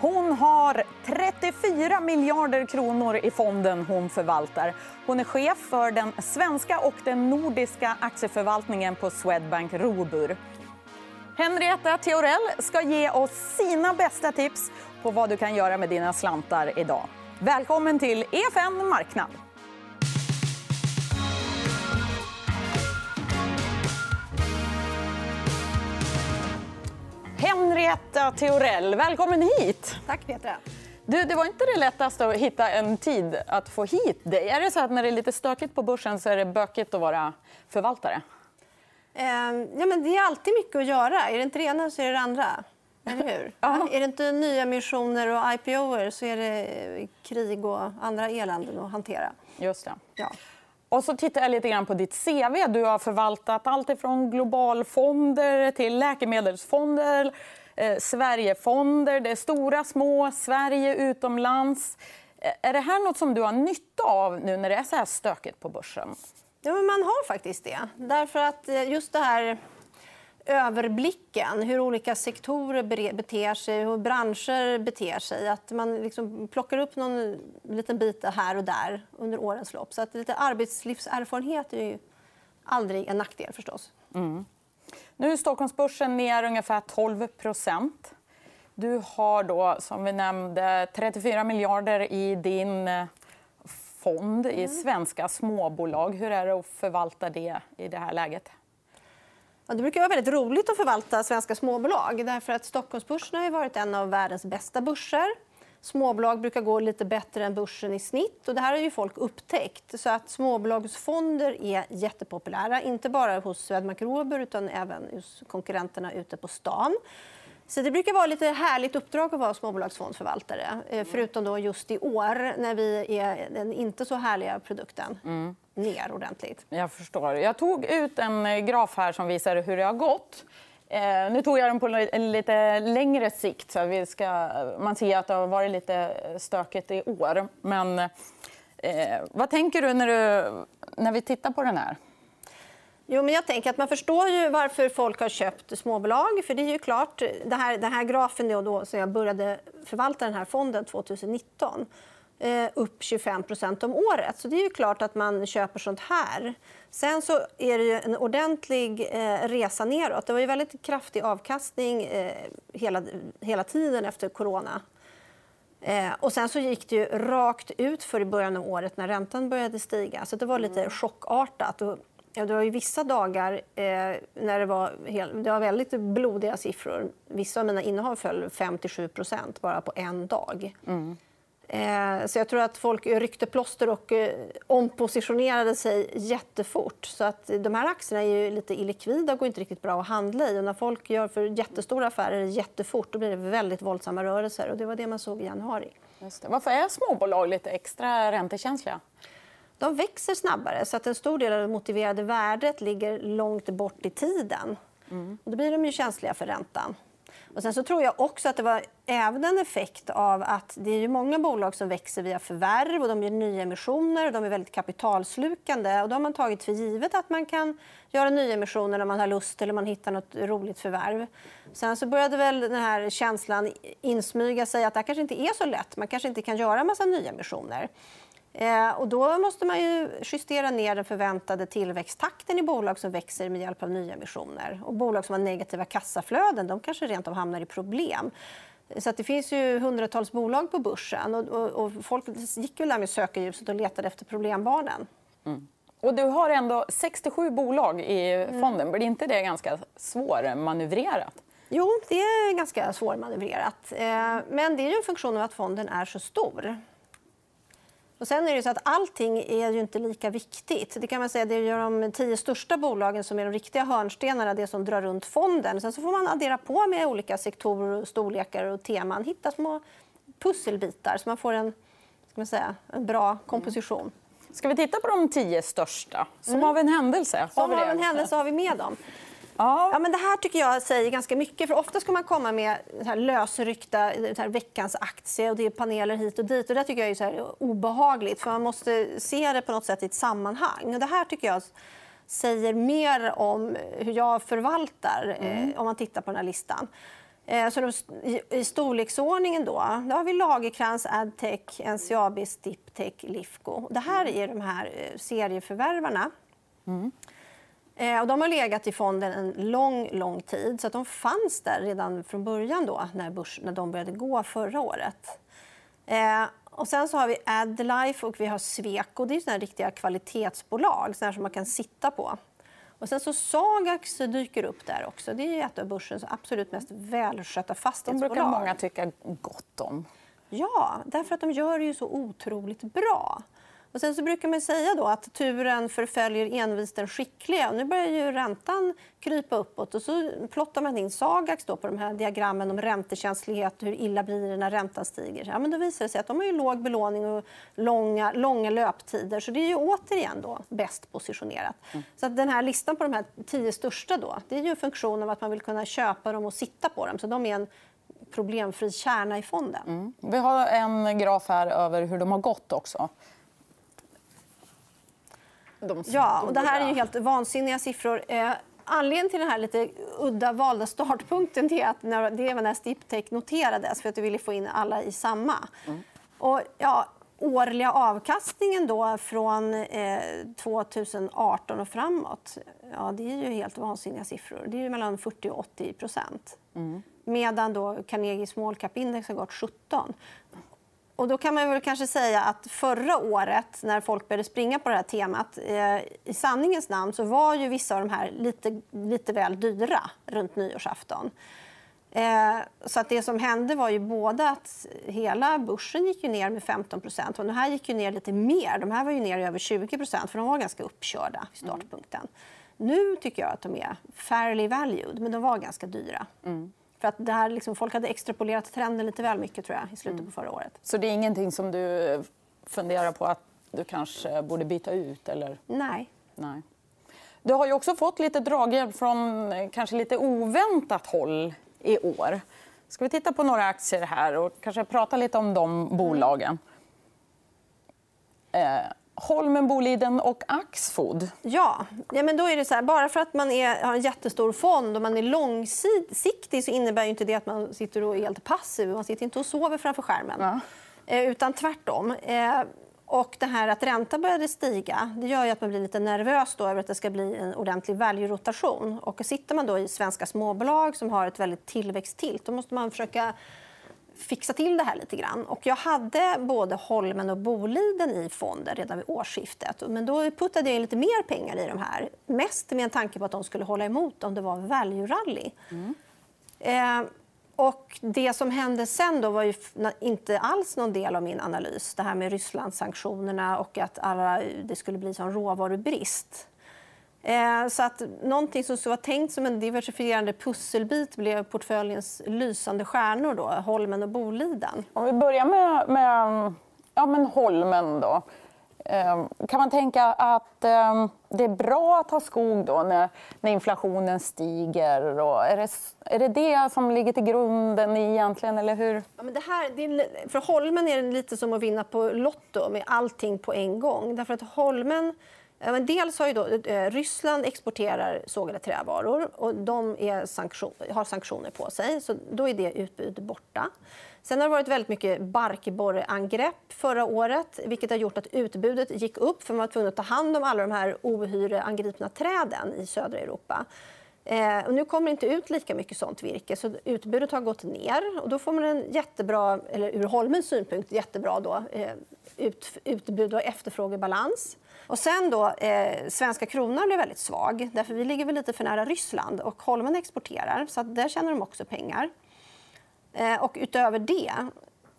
Hon har 34 miljarder kronor i fonden hon förvaltar. Hon är chef för den svenska och den nordiska aktieförvaltningen på Swedbank Robur. Henrietta Theorell ska ge oss sina bästa tips på vad du kan göra med dina slantar idag. Välkommen till EFN Marknad. Henrietta Theorell, välkommen hit. Tack, Petra. Du, det var inte det lättaste att hitta en tid att få hit dig. Är det så att när det är lite stökigt på börsen så är det bökigt att vara förvaltare? Eh, ja, men det är alltid mycket att göra. Är det inte det ena så är det det andra. Eller hur? Ja. Är det inte nya missioner och IPOer så är det krig och andra eländen att hantera. Just det. Ja. Och så tittar jag lite grann på ditt CV. Du har förvaltat allt från globalfonder till läkemedelsfonder, eh, Sverigefonder. Det är stora, små, Sverige, utomlands. Eh, är det här något som du har nytta av nu när det är så här stökigt på börsen? Ja, men man har faktiskt det. Därför att eh, just det här överblicken, hur olika sektorer beter sig, hur branscher beter sig. Att man liksom plockar upp någon liten bit här och där under årens lopp. Så att lite arbetslivserfarenhet är ju aldrig en nackdel. förstås. Mm. Nu är Stockholmsbörsen ner ungefär 12% Du har, då, som vi nämnde, 34 miljarder i din eh, fond i mm. svenska småbolag. Hur är det att förvalta det i det här läget? Ja, det brukar vara väldigt roligt att förvalta svenska småbolag. Därför att Stockholmsbörsen har varit en av världens bästa börser. Småbolag brukar gå lite bättre än börsen i snitt. Och det här har ju folk upptäckt. Så att Småbolagsfonder är jättepopulära. Inte bara hos Swedbank Robur utan även hos konkurrenterna ute på stan. Så det brukar vara lite härligt uppdrag att vara småbolagsfondsförvaltare. Eh, förutom då just i år, när vi är den inte så härliga produkten. Mm ner ordentligt. Jag förstår. Jag tog ut en eh, graf här som visar hur det har gått. Eh, nu tog jag den på en lite längre sikt. Så vi ska, man ser att det har varit lite stökigt i år. Men, eh, vad tänker du när, du när vi tittar på den här? Jo, men jag tänker att man förstår ju varför folk har köpt småbolag. För det är ju klart, det här, den här grafen då, då, jag började förvalta den här fonden 2019 Eh, upp 25% om året. Så det är ju klart att man köper sånt här. Sen så är det en ordentlig eh, resa neråt. Det var ju väldigt kraftig avkastning eh, hela, hela tiden efter corona. och sen så gick det ju rakt ut för i början av året när räntan började stiga. Så det var lite mm. chockartat. Ja, det var ju vissa dagar när det var, hel, det var väldigt blodiga siffror. Vissa av mina innehav föll 5-7% bara på en dag. Mm. Eh, så jag tror att folk ryckte plåster och eh, ompositionerade sig jättefort. Så att de här aktierna är lite illikvida och går inte riktigt bra att handla i. Och när folk gör för jättestora affärer jättefort då blir det väldigt våldsamma rörelser. Och det var det man såg i januari. Varför är småbolag lite extra räntekänsliga? De växer snabbare. så att En stor del av det motiverade värdet ligger långt bort i tiden. Mm. Och då blir de ju känsliga för räntan. Och sen så tror jag också att det var även en effekt av att det är många bolag som växer via förvärv och de gör nyemissioner och de är väldigt kapitalslukande. Och då har man tagit för givet att man kan göra nyemissioner när man har lust eller man hittar något roligt förvärv. Sen så började väl den här känslan insmyga sig att det kanske inte är så lätt. Man kanske inte kan göra en massa nyemissioner. Eh, och då måste man ju justera ner den förväntade tillväxttakten i bolag som växer med hjälp av nyemissioner. Och bolag som har negativa kassaflöden de kanske rent av hamnar i problem. Så det finns ju hundratals bolag på börsen. Och, och, och folk gick ju där med sökarljuset och letade efter problembarnen. Mm. Och du har ändå 67 bolag i fonden. Mm. Blir inte det ganska svårmanövrerat? Jo, det är ganska svårmanövrerat. Eh, men det är ju en funktion av att fonden är så stor. Och sen är det så att allting är ju inte lika viktigt. Det kan man säga, det är de tio största bolagen som är de riktiga hörnstenarna, det som drar runt fonden. Sen så får man addera på med olika sektorer, storlekar och teman. Hitta små pusselbitar så man får en, ska man säga, en bra komposition. Ska vi titta på de tio största? Som mm. av en händelse. Som av en händelse har vi med dem. Ja. Ja, men det här tycker jag säger ganska mycket. För Ofta ska man komma med här lösryckta här veckans aktie och det är paneler hit och dit. Och det tycker jag är så här obehagligt. för Man måste se det på något sätt i ett sammanhang. Och det här tycker jag säger mer om hur jag förvaltar mm. eh, om man tittar på den här listan. Eh, så I storleksordningen då, då har vi Lagerkrans, Adtech, NCAB, Stiptech, Lifco. Det här är de här eh, serieförvärvarna. Mm. Och de har legat i fonden en lång, lång tid. så att De fanns där redan från början då, när, börs, när de började gå förra året. Och sen så har vi Adlife och vi har Sweco. Det är såna riktiga kvalitetsbolag såna som man kan sitta på. Och sen så Sagax dyker upp där också. Det är ett av börsens absolut mest välskötta fastighetsbolag. De brukar många tycka gott om. Ja, därför att de gör det ju så otroligt bra. Och sen så brukar man säga då att turen förföljer envist den skickliga. nu börjar ju räntan krypa uppåt. Och så plottar man in Sagax då på de här diagrammen om räntekänslighet hur illa blir det när räntan stiger. Ja, men då visar det sig att de har ju låg belåning och långa, långa löptider. Så det är ju återigen då bäst positionerat. Mm. Så den här listan på de här tio största då, det är ju en funktion av att man vill kunna köpa dem och sitta på dem. Så de är en problemfri kärna i fonden. Mm. Vi har en graf här över hur de har gått också de ja, och det här är ju helt vansinniga siffror. Eh, anledningen till den här lite udda valda startpunkten är att när, det var när Stiptech noterades för att du ville få in alla i samma. Mm. Och, ja, årliga avkastningen då från eh, 2018 och framåt ja, det är ju helt vansinniga siffror. Det är mellan 40 och 80 procent. Mm. Medan då Carnegie Small Cap Index har gått 17. Och då kan man väl kanske säga att förra året, när folk började springa på det här temat eh, i sanningens namn så var ju vissa av de här lite, lite väl dyra runt nyårsafton. Eh, så att det som hände var ju både att hela börsen gick ner med 15% och de här gick ju ner lite mer. De här var ju ner över 20% för de var ganska uppkörda vid startpunkten. Mm. Nu tycker jag att de är fairly valued, men de var ganska dyra. Mm. För att det här, liksom, folk hade extrapolerat trenden lite väl mycket tror jag, i slutet på förra året. Så det är ingenting som du funderar på att du kanske borde byta ut? Eller? Nej. Nej. Du har ju också fått lite draghjälp från eh, kanske lite oväntat håll i år. Ska vi titta på några aktier här och kanske prata lite om de bolagen? Mm. Eh, Holmen, Boliden och Axfood? Ja, ja men då är det så här, bara för att man är, har en jättestor fond och man är långsiktig så innebär inte det att man sitter och är helt passiv. Man sitter inte och sover framför skärmen. Ja. Eh, utan tvärtom. Eh, och det här att räntan började stiga det gör att man blir lite nervös då över att det ska bli en ordentlig value-rotation. Och sitter man då i svenska småbolag som har ett väldigt tillväxttilt då måste man försöka fixa till det här lite grann. Och jag hade både Holmen och Boliden i fonden redan vid årsskiftet. Men då puttade jag in lite mer pengar i de här. Mest med en tanke på att de skulle hålla emot om det var value-rally. Mm. Eh, och det som hände sen då var ju inte alls någon del av min analys. Det här med Rysslandssanktionerna och att alla, det skulle bli en råvarubrist. Eh, så att någonting som var tänkt som en diversifierande pusselbit blev portföljens lysande stjärnor, då, Holmen och Boliden. Om vi börjar med, med ja, men Holmen. Då. Eh, kan man tänka att eh, det är bra att ha skog då när, när inflationen stiger? Och är, det, är det det som ligger till grunden egentligen? Eller hur? Ja, men det här, det är, för Holmen är det lite som att vinna på Lotto med allting på en gång. Därför att Holmen men Eh, dels har ju då, eh, Ryssland exporterar sågade trävaror och de är sanktion, har sanktioner på sig. Så då är det utbudet borta. Sen har det varit väldigt mycket barkborreangrepp förra året vilket har gjort att utbudet gick upp för man var tvungen att ta hand om alla de här ohyreangripna träden i södra Europa. Eh, och nu kommer det inte ut lika mycket sånt virke, så utbudet har gått ner. Och då får man en jättebra, eller ur Holmens synpunkt, jättebra då, eh, ut, utbud och efterfrågebalans. Och sen då, eh, svenska kronan blev väldigt svag. Därför vi ligger väl lite för nära Ryssland. och Holmen exporterar, så där tjänar de också pengar. Eh, och utöver det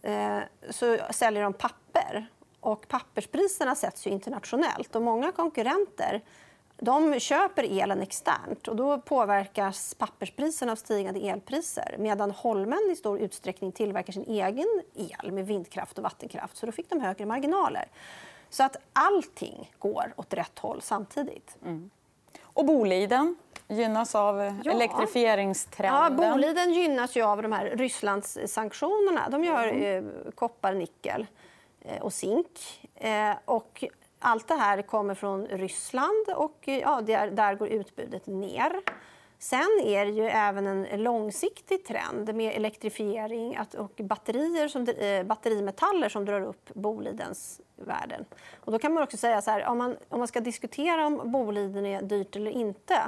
eh, så säljer de papper. Och papperspriserna sätts ju internationellt. Och många konkurrenter de köper elen externt och då påverkas papperspriserna av stigande elpriser medan Holmen i stor utsträckning tillverkar sin egen el med vindkraft och vattenkraft. Så då fick de högre marginaler. Så att allting går åt rätt håll samtidigt. Mm. Och Boliden gynnas av ja. elektrifieringstrenden. Ja, Boliden gynnas ju av de här Rysslandssanktionerna. De gör mm. koppar, nickel eh, och zink. Eh, och allt det här kommer från Ryssland och eh, ja, där, där går utbudet ner. Sen är det ju även en långsiktig trend med elektrifiering och batterier som, eh, batterimetaller som drar upp Bolidens värden. Och då kan man också säga så här, om man, om man ska diskutera om Boliden är dyrt eller inte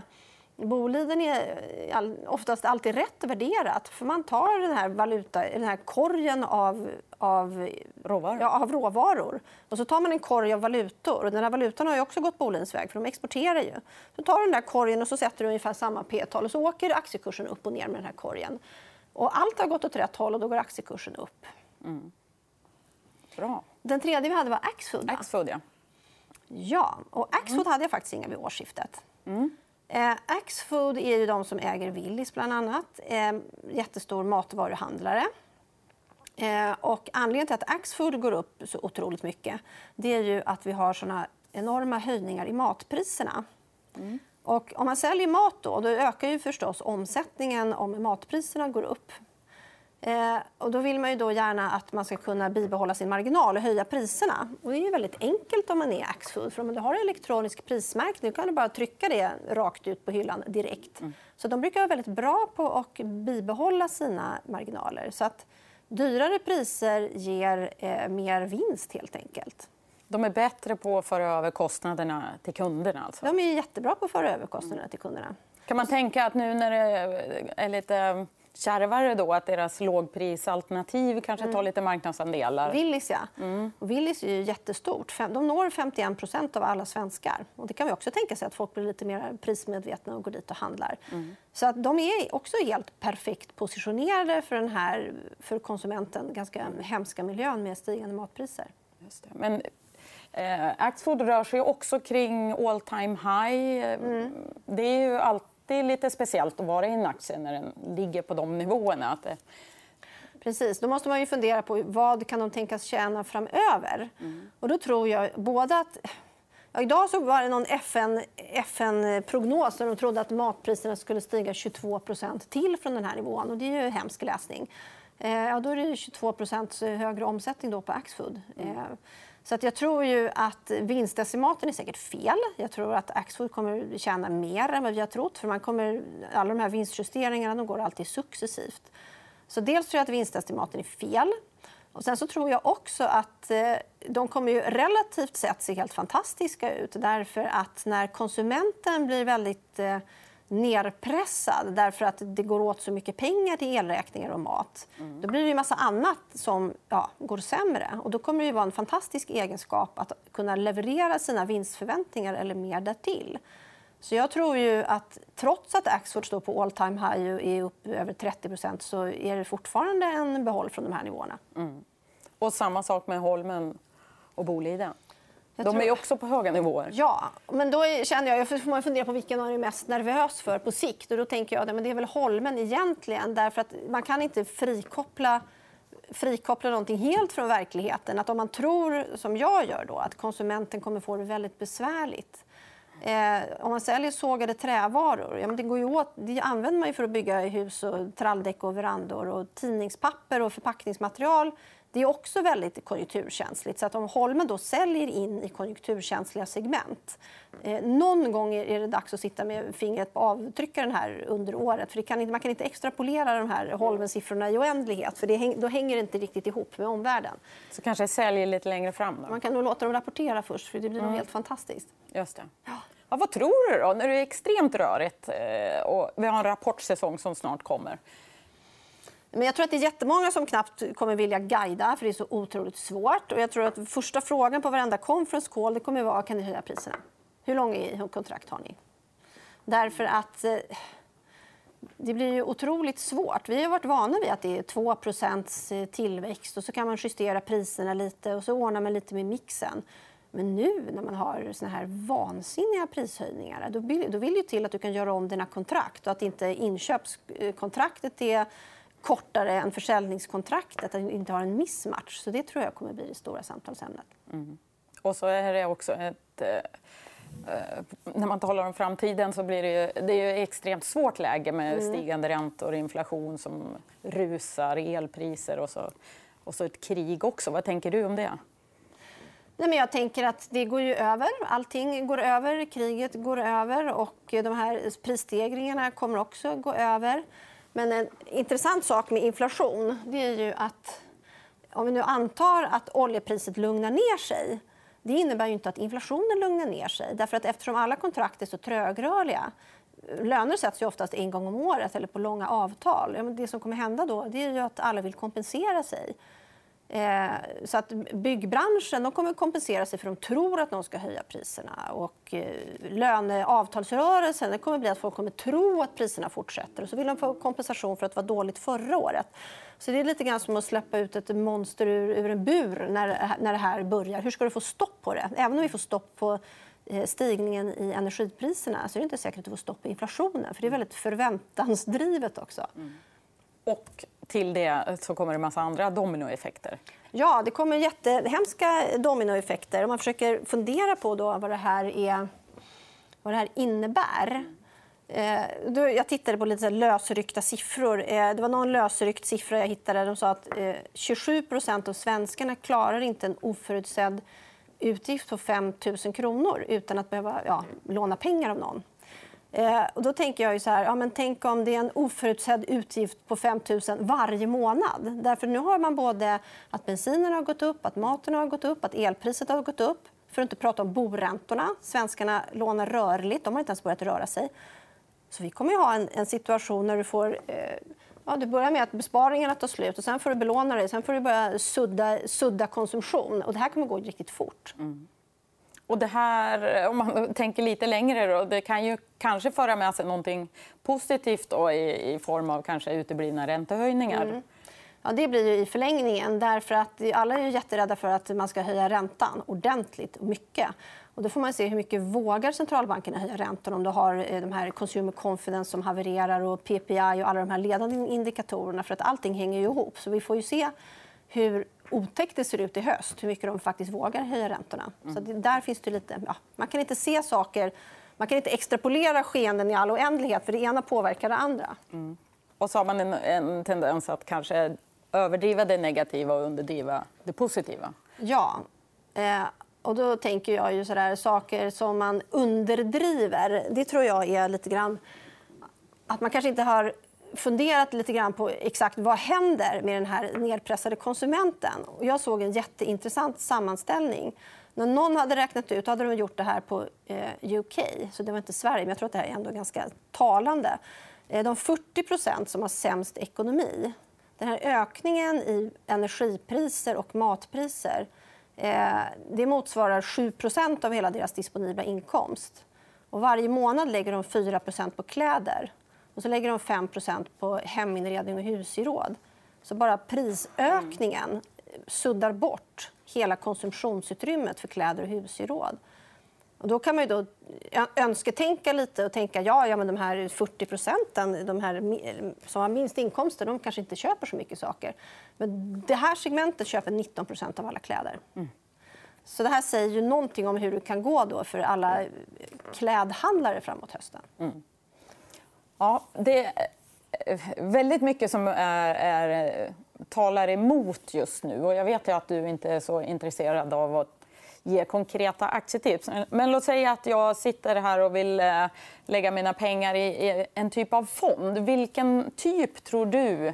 Boliden är oftast alltid rätt värderat för man tar den här, valuta, den här korgen av, av, råvaror. Ja, av råvaror och så tar man en korg av valutor. Och den här valutan har också gått Bolidens väg för de exporterar ju. Så tar du den där korgen och så sätter du ungefär samma p-tal och så åker aktiekursen upp och ner med den här korgen. Och allt har gått åt rätt håll och då går aktiekursen upp. Mm. Bra. Den tredje vi hade var Axfood. Axfood ja. Ja, och Axfood mm. hade jag faktiskt inga vid årsskiftet. Mm. Eh, Axfood är ju de som äger Willys bland annat. Eh, jättestor matvaruhandlare. Eh, och anledningen till att Axfood går upp så otroligt mycket det är ju att vi har såna enorma höjningar i matpriserna. Mm. Och om man säljer mat då, då ökar ju förstås omsättningen om matpriserna går upp. Eh, och då vill man ju då gärna att man ska kunna bibehålla sin marginal och höja priserna. Och det är ju väldigt enkelt om man är Axfood. För om du har elektronisk prismärkning kan du bara trycka det rakt ut på hyllan direkt. Mm. Så de brukar vara väldigt bra på att bibehålla sina marginaler. Så att dyrare priser ger eh, mer vinst helt enkelt. De är bättre på att föra över kostnaderna till kunderna? Alltså. De är jättebra på att föra över kostnaderna till kunderna. Kan man tänka att nu när det är lite kärvare då att deras lågprisalternativ kanske tar mm. lite marknadsandelar. Willys, ja. Mm. Willys är ju jättestort. De når 51 procent av alla svenskar. Och det kan vi också tänka sig att folk blir lite mer prismedvetna och går dit och handlar. Mm. Så att de är också helt perfekt positionerade för den här för konsumenten ganska hemska miljön med stigande matpriser. Men eh, Axfood rör sig också kring all time high. Mm. Det är ju allt det är lite speciellt att vara i en aktie när den ligger på de nivåerna. Att. Precis. Då måste man ju fundera på vad kan de tänkas tjäna framöver. Mm. Och då tror jag både att... Ja, idag så var det någon FN-prognos FN där de trodde att matpriserna skulle stiga 22% till från den här nivån. Och det är ju hemsk läsning. Eh, ja, då är det 22% högre omsättning då på Axfood. Mm. Eh, så att jag tror ju att vinstestimaten är säkert fel. Jag tror att Axfood kommer tjäna mer än vad vi har trott. För man kommer, alla de här vinstjusteringarna de går alltid successivt. Så dels tror jag att vinstestimaten är fel. Och sen så tror jag också att eh, de kommer ju relativt sett se helt fantastiska ut. Därför att när konsumenten blir väldigt eh, nerpressad därför att det går åt så mycket pengar till elräkningar och mat. Mm. Då blir det en massa annat som ja, går sämre. Och då kommer det vara en fantastisk egenskap att kunna leverera sina vinstförväntningar eller mer därtill. Så jag tror ju att trots att Axford står på all time high och är upp över 30% så är det fortfarande en behåll från de här nivåerna. Mm. Och samma sak med Holmen och Boliden. Jag de tror... är också på höga nivåer. Ja, men då känner jag, jag får man fundera på vilken man är mest nervös för på sikt. Och då tänker jag att det är väl Holmen egentligen. Därför att man kan inte frikoppla frikoppla någonting helt från verkligheten. Att om man tror, som jag gör, då, att konsumenten kommer få det väldigt besvärligt. Eh, om man säljer sågade trävaror, ja, men det, går ju åt, det använder man ju för att bygga hus, och tralldäck och verandor. Och tidningspapper och förpackningsmaterial det är också väldigt konjunkturkänsligt. Så att om Holmen då säljer in i konjunkturkänsliga segment eh, någon gång är det dags att sitta med fingret på avtryckaren här under året. För kan inte, man kan inte extrapolera de här Holmen-siffrorna i oändlighet för det, då hänger det inte riktigt ihop med omvärlden. Så kanske säljer lite längre fram? Då? Man kan nog låta dem rapportera först för det blir mm. helt fantastiskt. Just det. Ja. Ja, vad tror du då, när det är extremt rörigt eh, och vi har en rapportsäsong som snart kommer? Men jag tror att det är jättemånga som knappt kommer vilja guida för det är så otroligt svårt. Och jag tror att första frågan på varenda conference call det kommer vara kan ni höja priserna? Hur långa kontrakt har ni? Därför att eh, det blir ju otroligt svårt. Vi har varit vana vid att det är 2 eh, tillväxt och så kan man justera priserna lite och så ordnar man lite med mixen. Men nu när man har såna här vansinniga prishöjningar då vill, då vill det till att du kan göra om dina kontrakt och att inte inköpskontraktet är kortare än försäljningskontraktet, att det inte har en missmatch. Så det tror jag kommer bli det stora samtalsämnet. Mm. Och så är det också ett... Eh, när man talar om framtiden så blir det ju, det är ju extremt svårt läge med mm. stigande räntor, inflation som rusar, elpriser och så, och så ett krig också. Vad tänker du om det? Nej, men jag tänker att det går ju över. Allting går över. Kriget går över och de här prisstegringarna kommer också gå över. Men en intressant sak med inflation det är ju att om vi nu antar att oljepriset lugnar ner sig det innebär ju inte att inflationen lugnar ner sig. Därför att eftersom alla kontrakt är så trögrörliga löner sätts ju oftast en gång om året eller på långa avtal. Det som kommer hända då det är ju att alla vill kompensera sig. Eh, så att byggbranschen de kommer kompensera sig för de tror att de ska höja priserna. Och eh, löneavtalsrörelsen kommer bli att folk kommer tro att priserna fortsätter. Och så vill de få kompensation för att det var dåligt förra året. Så det är lite grann som att släppa ut ett monster ur, ur en bur när, när det här börjar. Hur ska du få stopp på det? Även om vi får stopp på eh, stigningen i energipriserna så är det inte säkert att du får stopp på inflationen. För det är väldigt förväntansdrivet också. Mm. Och till det så kommer det en massa andra dominoeffekter. Ja, det kommer jättehemska dominoeffekter. Om man försöker fundera på då vad, det här är, vad det här innebär eh, jag tittade på lite lösryckta siffror. Eh, det var någon lösryckt siffra jag hittade. De sa att eh, 27 av svenskarna klarar inte en oförutsedd utgift på 5 000 kronor utan att behöva ja, låna pengar av någon. Eh, och då tänker jag ju så här, ja, men tänk om det är en oförutsedd utgift på 5 000 varje månad. Därför nu har man både att bensinen har gått upp, att maten har gått upp, att elpriset har gått upp. För att inte prata om boräntorna. Svenskarna lånar rörligt, de har inte ens börjat röra sig. Så vi kommer att ha en, en situation när du får eh, Ja, du börjar med att besparingarna tar slut och sen får du belåna dig. Sen får du börja sudda, sudda konsumtion. Och det här kommer att gå riktigt fort. Mm. Och det här, om man tänker lite längre, då, det kan ju kanske föra med sig något positivt då, i, i form av kanske uteblivna räntehöjningar. Mm. Ja, det blir ju i förlängningen. därför att Alla är jätterädda för att man ska höja räntan ordentligt och mycket. Och då får man se hur mycket vågar centralbankerna höja räntan om du har eh, de här consumer confidence som havererar och PPI och alla de här ledande indikatorerna. För att allting hänger ju ihop. Så vi får ju se hur otäckt det ser ut i höst, hur mycket de faktiskt vågar höja räntorna. Mm. Så där finns det lite, ja, man kan inte se saker, man kan inte extrapolera skeenden i all oändlighet för det ena påverkar det andra. Mm. Och så har man en, en tendens att kanske överdriva det negativa och underdriva det positiva. Ja. Eh, och då tänker jag ju sådär, saker som man underdriver. Det tror jag är lite grann att man kanske inte har funderat lite grann på exakt vad händer med den här nedpressade konsumenten. Jag såg en jätteintressant sammanställning. När någon hade räknat ut, hade de gjort det här på eh, UK, så det var inte Sverige, men jag tror att det här är ändå ganska talande. Eh, de 40% som har sämst ekonomi, den här ökningen i energipriser och matpriser eh, det motsvarar 7% av hela deras disponibla inkomst. Och varje månad lägger de 4% på kläder. Och så lägger de 5% på heminredning och husgeråd. Så bara prisökningen suddar bort hela konsumtionsutrymmet för kläder och husgeråd. Och då kan man ju då önsketänka lite och tänka ja, ja men de här 40 procenten de här som har minst inkomster de kanske inte köper så mycket saker. Men det här segmentet köper 19 procent av alla kläder. Mm. Så det här säger ju någonting om hur det kan gå då för alla klädhandlare framåt hösten. Mm. Ja, det är eh, väldigt mycket som eh, är, är, talar emot just nu. Och jag vet ju att du inte är så intresserad av att ge konkreta aktietips. Men låt säga att jag sitter här och vill lägga mina pengar i en typ av fond. Vilken typ tror du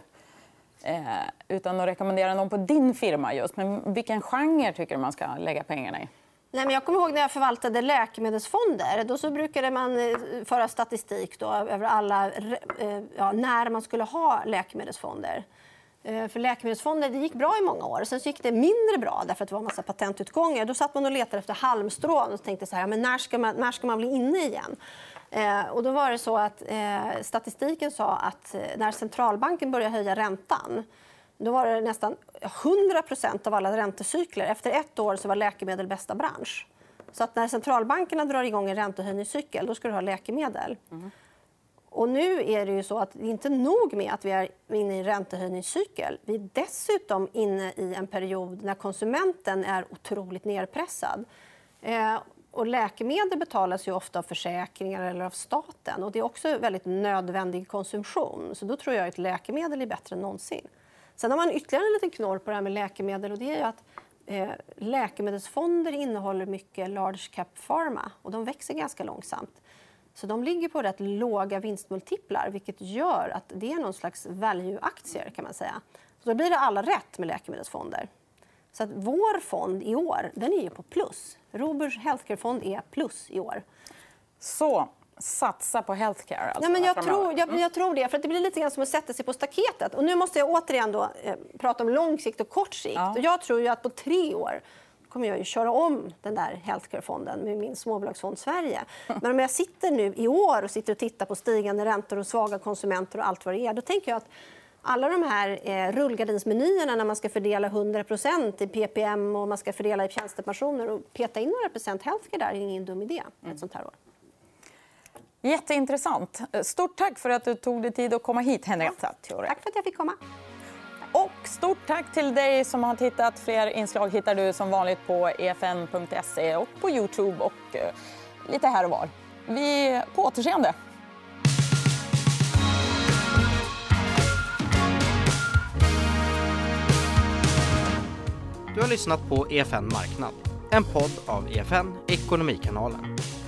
utan att rekommendera någon på din firma just, men vilken genre tycker du man ska lägga pengarna i? Nej, men jag kommer ihåg när jag förvaltade läkemedelsfonder. Då så brukade man eh, föra statistik då över alla, eh, ja, när man skulle ha läkemedelsfonder. Eh, för läkemedelsfonder det gick bra i många år. Sen gick det mindre bra därför att det var en massa patentutgångar. Då satt man och letade efter halmstrån och tänkte så här, men när ska man, när ska man bli inne igen? Eh, och då var det så att eh, statistiken sa att när centralbanken började höja räntan då var det nästan 100% av alla räntecykler. Efter ett år så var läkemedel bästa bransch. Så att när centralbankerna drar igång en räntehöjningscykel då ska du ha läkemedel. Mm. Och nu är det ju så att det är inte nog med att vi är inne i en räntehöjningscykel. Vi är dessutom inne i en period när konsumenten är otroligt nedpressad. Eh, och läkemedel betalas ju ofta av försäkringar eller av staten. Och det är också väldigt nödvändig konsumtion. Så då tror jag att läkemedel är bättre än någonsin. Sen har man ytterligare en liten knorr på det här med läkemedel. och det är att eh, läkemedelsfonder innehåller mycket large cap pharma och de växer ganska långsamt. Så de ligger på rätt låga vinstmultiplar vilket gör att det är någon slags value-aktier kan man säga. Så då blir det alla rätt med läkemedelsfonder. Så att vår fond i år den är på plus. Roburs Healthcare-fond är plus i år. Så satsa på healthcare? Alltså, ja, men jag, tror, jag, jag, tror det. för Det blir lite grann som att sätta sig på staketet. Och nu måste jag återigen då, eh, prata om lång sikt och kort sikt. Ja. Och jag tror ju att på tre år kommer jag ju köra om den där healthcare-fonden med min småbolagsfond Sverige. Men om jag sitter nu i år och sitter och tittar på stigande räntor och svaga konsumenter och allt vad det är, då tänker jag att alla de här eh, rullgardinsmenyerna när man ska fördela 100% i PPM och man ska fördela i tjänstepensioner och peta in några procent healthcare där är ingen dum idé ett mm. sånt här år. Jätteintressant. Stort tack för att du tog dig tid att komma hit, Henrietta Theorin. Tack för att jag fick komma. Och stort tack till dig som har tittat. Fler inslag hittar du som vanligt på efn.se och på Youtube och eh, lite här och var. Vi på återseende. Du har lyssnat på EFN Marknad, en podd av EFN Ekonomikanalen.